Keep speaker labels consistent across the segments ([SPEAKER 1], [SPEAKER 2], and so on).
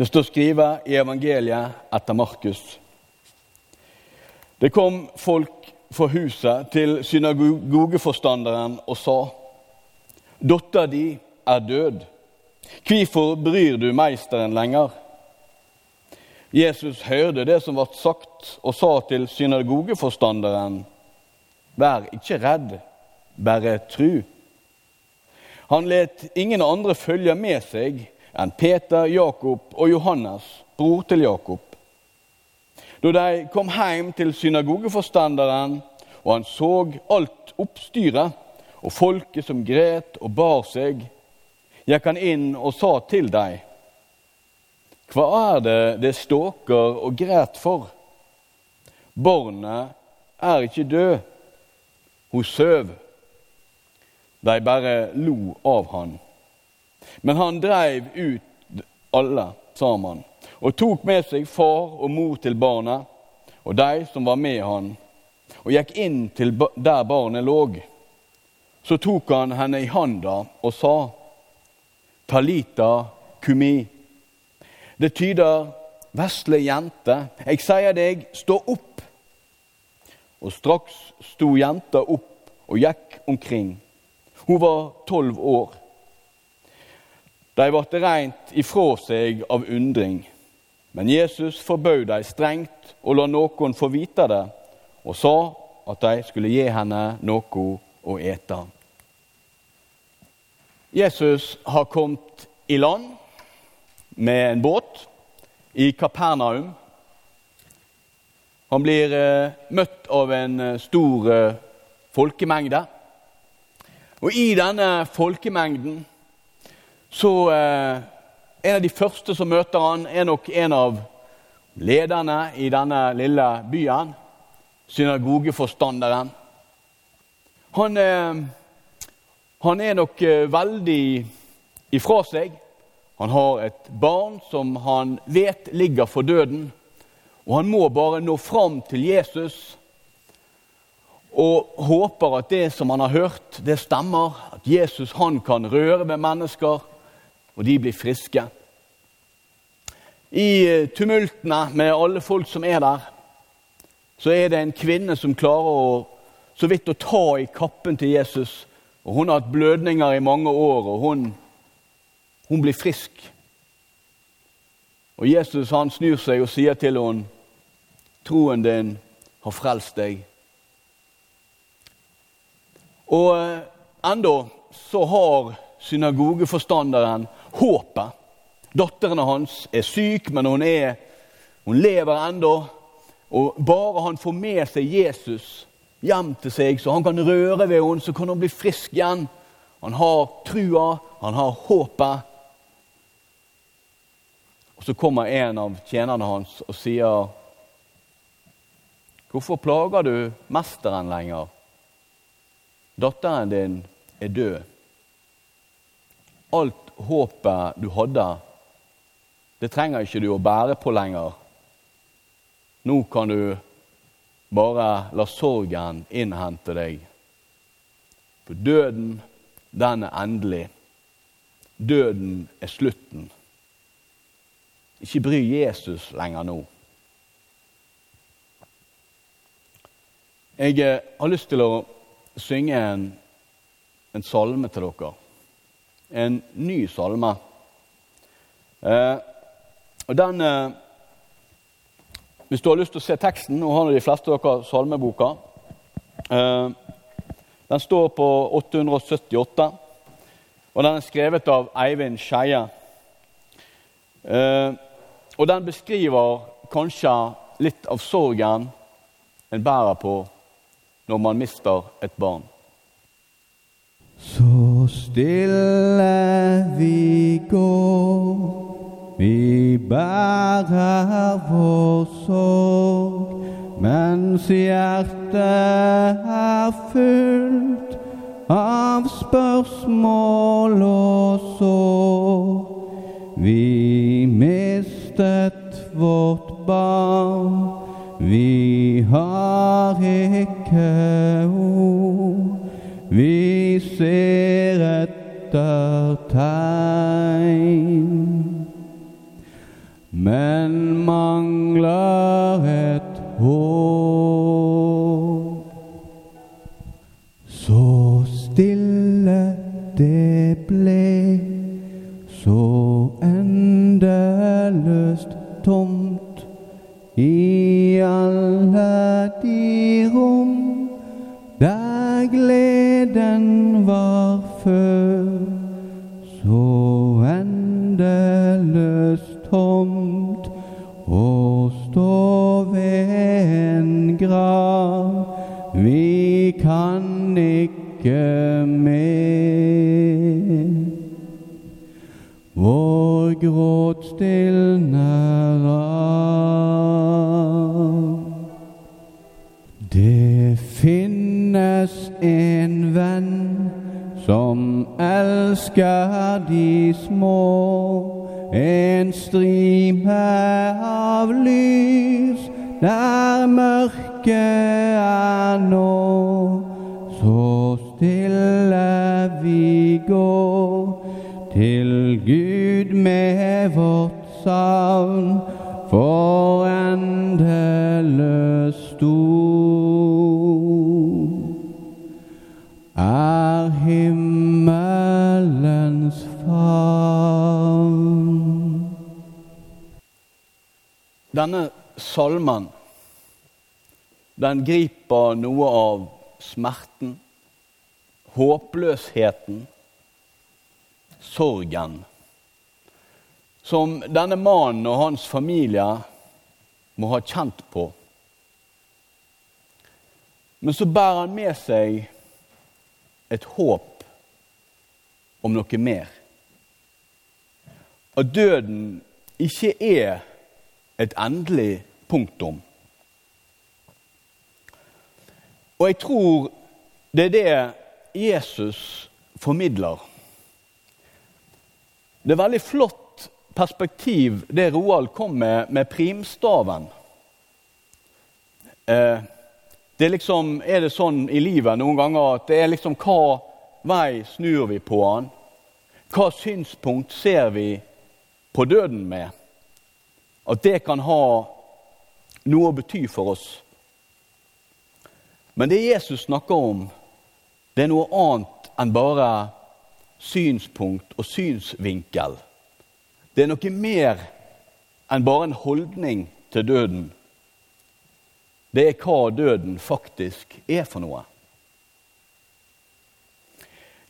[SPEAKER 1] Det står skrevet i evangeliet etter Markus. Det kom folk fra huset til synagogeforstanderen og sa:" Dattera di er død. Hvorfor bryr du meisteren lenger? Jesus hørte det som ble sagt, og sa til synagogeforstanderen:" Vær ikke redd, bare tru. Han let ingen andre følge med seg enn Peter, Jakob og Johannes, bror til Jakob. Da de kom hjem til synagogeforstanderen, og han så alt oppstyret og folket som gret og bar seg, gikk han inn og sa til dem, Hva er det det ståker og gret for? Barnet er ikke død, hun søv. De bare lo av han. Men han dreiv ut alle sammen og tok med seg far og mor til barnet og de som var med han, og gikk inn til der barnet lå. Så tok han henne i handa og sa, Talita kumi. Det tyder vesle jente, jeg sier deg, stå opp. Og straks sto jenta opp og gikk omkring. Hun var tolv år. De ble rent ifra seg av undring. Men Jesus forbød dem strengt og la noen få vite det, og sa at de skulle gi henne noe å ete. Jesus har kommet i land med en båt i Kapernaum. Han blir eh, møtt av en eh, stor eh, folkemengde. Og i denne folkemengden så eh, En av de første som møter han, er nok en av lederne i denne lille byen. Synagogeforstanderen. Han, eh, han er nok eh, veldig ifra seg. Han har et barn som han vet ligger for døden. Og han må bare nå fram til Jesus og håper at det som han har hørt, det stemmer. At Jesus han kan røre ved mennesker, og de blir friske. I eh, tumultene med alle folk som er der, så er det en kvinne som klarer å, så vidt å ta i kappen til Jesus. Og Hun har hatt blødninger i mange år, og hun, hun blir frisk. Og Jesus han snur seg og sier til henne, 'Troen din har frelst deg.' Og eh, enda så har synagogeforstanderen håpet. Datteren hans er syk, men hun, er, hun lever enda. Og bare han får med seg Jesus hjem til seg, så han kan røre ved henne, så kan hun bli frisk igjen. Han har trua, han har håpet. Og Så kommer en av tjenerne hans og sier, 'Hvorfor plager du mesteren lenger?' Datteren din er død. Alt håpet du hadde, det trenger ikke du å bære på lenger. Nå kan du bare la sorgen innhente deg. For døden, den er endelig. Døden er slutten. Ikke bry Jesus lenger nå. Jeg eh, har lyst til å synge en, en salme til dere. En ny salme. Eh, og den eh, Hvis du har lyst til å se teksten Nå har de fleste av dere salmeboka. Eh, den står på 878, og den er skrevet av Eivind Skeie. Og den beskriver kanskje litt av sorgen en bærer på når man mister et barn.
[SPEAKER 2] Så stille vi går, vi bærer vår sorg, mens hjertet er fullt av spørsmål og sår. Vi mistet vårt barn vi har ikke ord, vi ser etter tegn. men mangler et håp. Så stille det ble, så endeløst tomt i alle de grav. Vi kan ikke mer. Vår gråt stilner av. Det finnes en venn som elsker de små. En strime av lys der mørket er nå. Så stille vi går til Gud med vårt savn for endeløs stor er himmelens favn.
[SPEAKER 1] Denne salmen den griper noe av smerten, håpløsheten, sorgen, som denne mannen og hans familie må ha kjent på. Men så bærer han med seg et håp om noe mer. At døden ikke er et endelig punktum. Og jeg tror det er det Jesus formidler. Det er veldig flott perspektiv det Roald kom med med primstaven. Eh, det er liksom, er det sånn i livet noen ganger at det er liksom hva vei snur vi på han? Hva synspunkt ser vi på døden med? At det kan ha noe å bety for oss. Men det Jesus snakker om, det er noe annet enn bare synspunkt og synsvinkel. Det er noe mer enn bare en holdning til døden. Det er hva døden faktisk er for noe.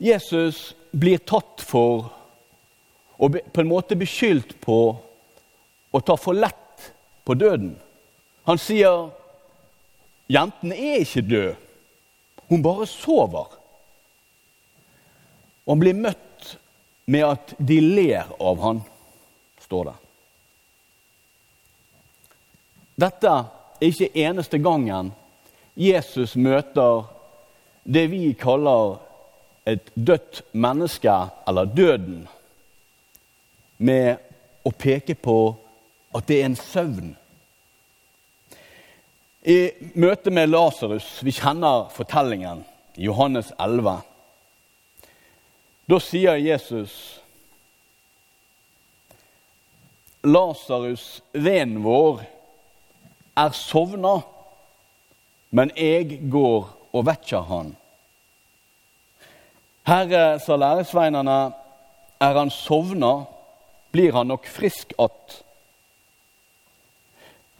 [SPEAKER 1] Jesus blir tatt for og på en måte beskyldt på å ta for lett på døden. Han sier jenten er ikke død, hun bare sover. Og han blir møtt med at de ler av han, står det. Dette er ikke eneste gangen Jesus møter det vi kaller et dødt menneske, eller døden, med å peke på at det er en søvn. I møtet med Lasarus, vi kjenner fortellingen i Johannes 11, da sier Jesus Lasarus, vennen vår, er sovna, men jeg går og vekker han. Herre, sa læresveinene, er han sovna, blir han nok frisk att.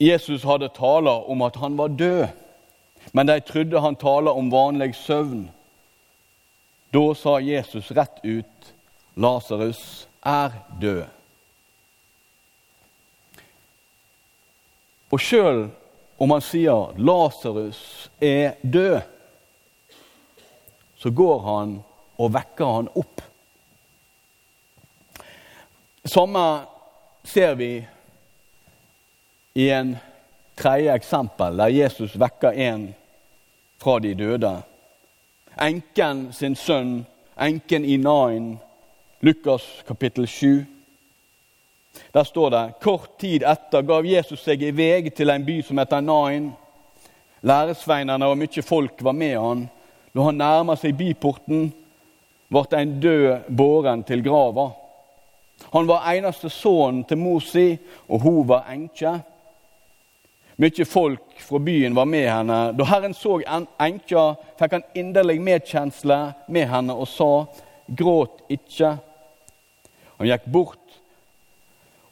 [SPEAKER 1] Jesus hadde taler om at han var død, men de trodde han taler om vanlig søvn. Da sa Jesus rett ut, Lasarus er død. Og sjøl om han sier Lasarus er død, så går han og vekker han opp. Samme ser vi i en tredje eksempel, der Jesus vekker en fra de døde. Enken sin sønn, enken i Nain, Lukas kapittel 7. Der står det kort tid etter gav Jesus seg i vei til en by som heter Nain. Læresveinene og mye folk var med han. Når han nærma seg byporten, ble en død båren til grava. Han var eneste sønnen til mor si, og hun var enke. Mye folk fra byen var med henne. Da Herren så enka, fikk han inderlig medkjensle med henne og sa, gråt ikke. Han gikk bort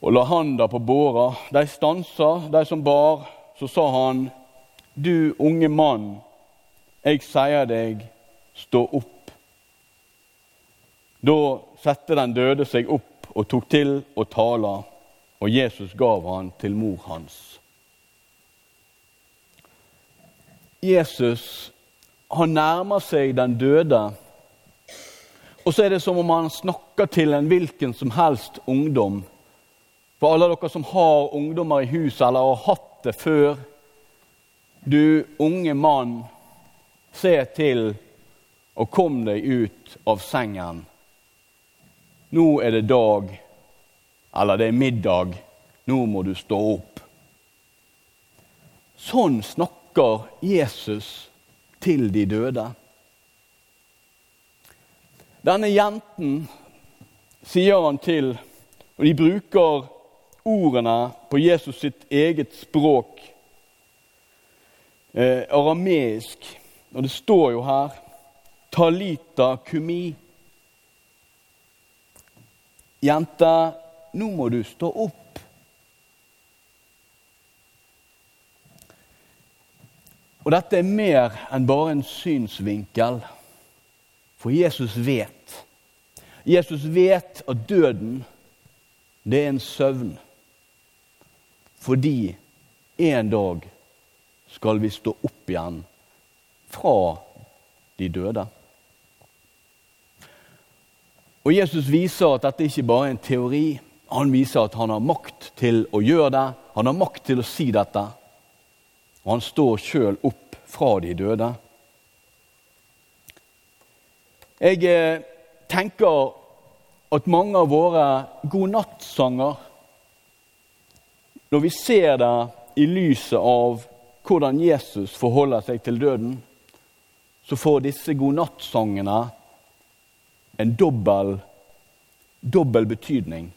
[SPEAKER 1] og la handa på båra. De stansa, de som bar. Så sa han, du unge mann, jeg sier deg, stå opp. Da satte den døde seg opp og tok til å tale, og Jesus gav han til mor hans. Jesus han nærmer seg den døde, og så er det som om han snakker til en hvilken som helst ungdom. For alle dere som har ungdommer i huset eller har hatt det før. Du unge mann, se til og kom deg ut av sengen. Nå er det dag, eller det er middag. Nå må du stå opp. Sånn snakker Jesus til de døde. Denne jenten sier han til, og de bruker ordene på Jesus sitt eget språk, eh, arameisk. Og det står jo her Talita kumi. Jente, nå må du stå opp. Og dette er mer enn bare en synsvinkel, for Jesus vet. Jesus vet at døden, det er en søvn. Fordi en dag skal vi stå opp igjen fra de døde. Og Jesus viser at dette ikke bare er en teori. Han viser at han har makt til å gjøre det. Han har makt til å si dette. Og han står sjøl opp fra de døde. Jeg eh, tenker at mange av våre godnattsanger, når vi ser det i lyset av hvordan Jesus forholder seg til døden, så får disse godnattsangene en dobbel, dobbel betydning.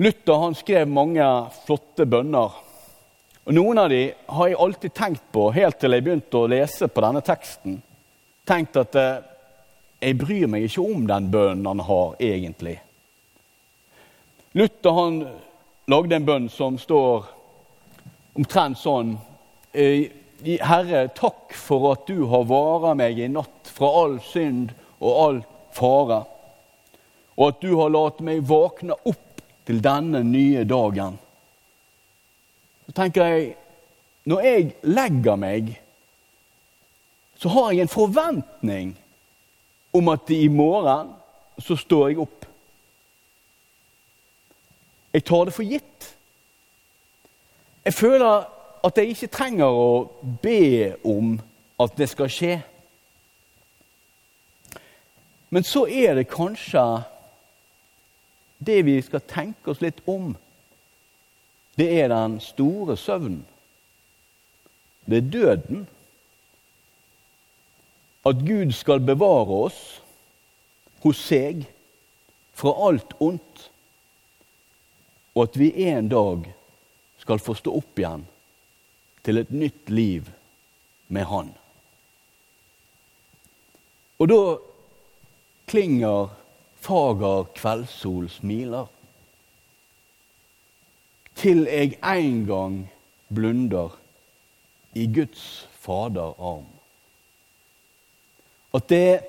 [SPEAKER 1] Luther han skrev mange flotte bønner. Og Noen av dem har jeg alltid tenkt på helt til jeg begynte å lese på denne teksten. Tenkt at eh, jeg bryr meg ikke om den bønnen han har, egentlig. Luther han lagde en bønn som står omtrent sånn eh, Herre, takk for at du har vara meg i natt fra all synd og all fare, og at du har latt meg våkne opp til denne nye dagen. Så tenker jeg Når jeg legger meg, så har jeg en forventning om at i morgen så står jeg opp. Jeg tar det for gitt. Jeg føler at jeg ikke trenger å be om at det skal skje. Men så er det kanskje det vi skal tenke oss litt om. Det er den store søvnen. Det er døden. At Gud skal bevare oss hos seg fra alt ondt, og at vi en dag skal få stå opp igjen til et nytt liv med Han. Og da klinger fager kveldssol smiler. Til jeg en gang blunder i Guds Fader arm. At det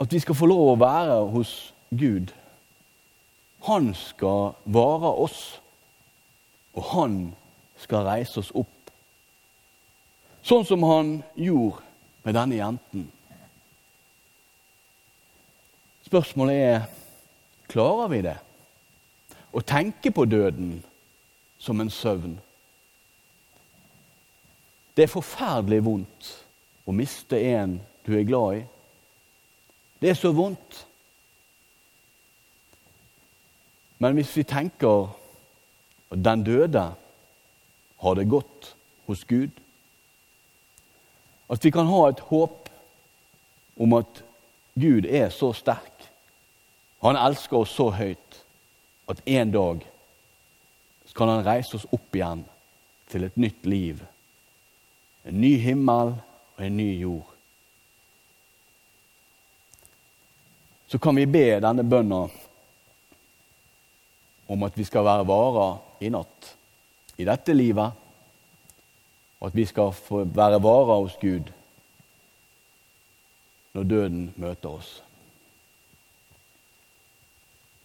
[SPEAKER 1] At vi skal få lov å være hos Gud. Han skal vare oss, og han skal reise oss opp. Sånn som han gjorde med denne jenten. Spørsmålet er klarer vi det? Å tenke på døden som en søvn. Det er forferdelig vondt å miste en du er glad i. Det er så vondt. Men hvis vi tenker at den døde har det godt hos Gud. At vi kan ha et håp om at Gud er så sterk Han elsker oss så høyt at en dag skal han reise oss opp igjen til et nytt liv. En ny himmel og en ny jord. Så kan vi be denne bønna om at vi skal være varer i natt i dette livet, og at vi skal være varer hos Gud når døden møter oss.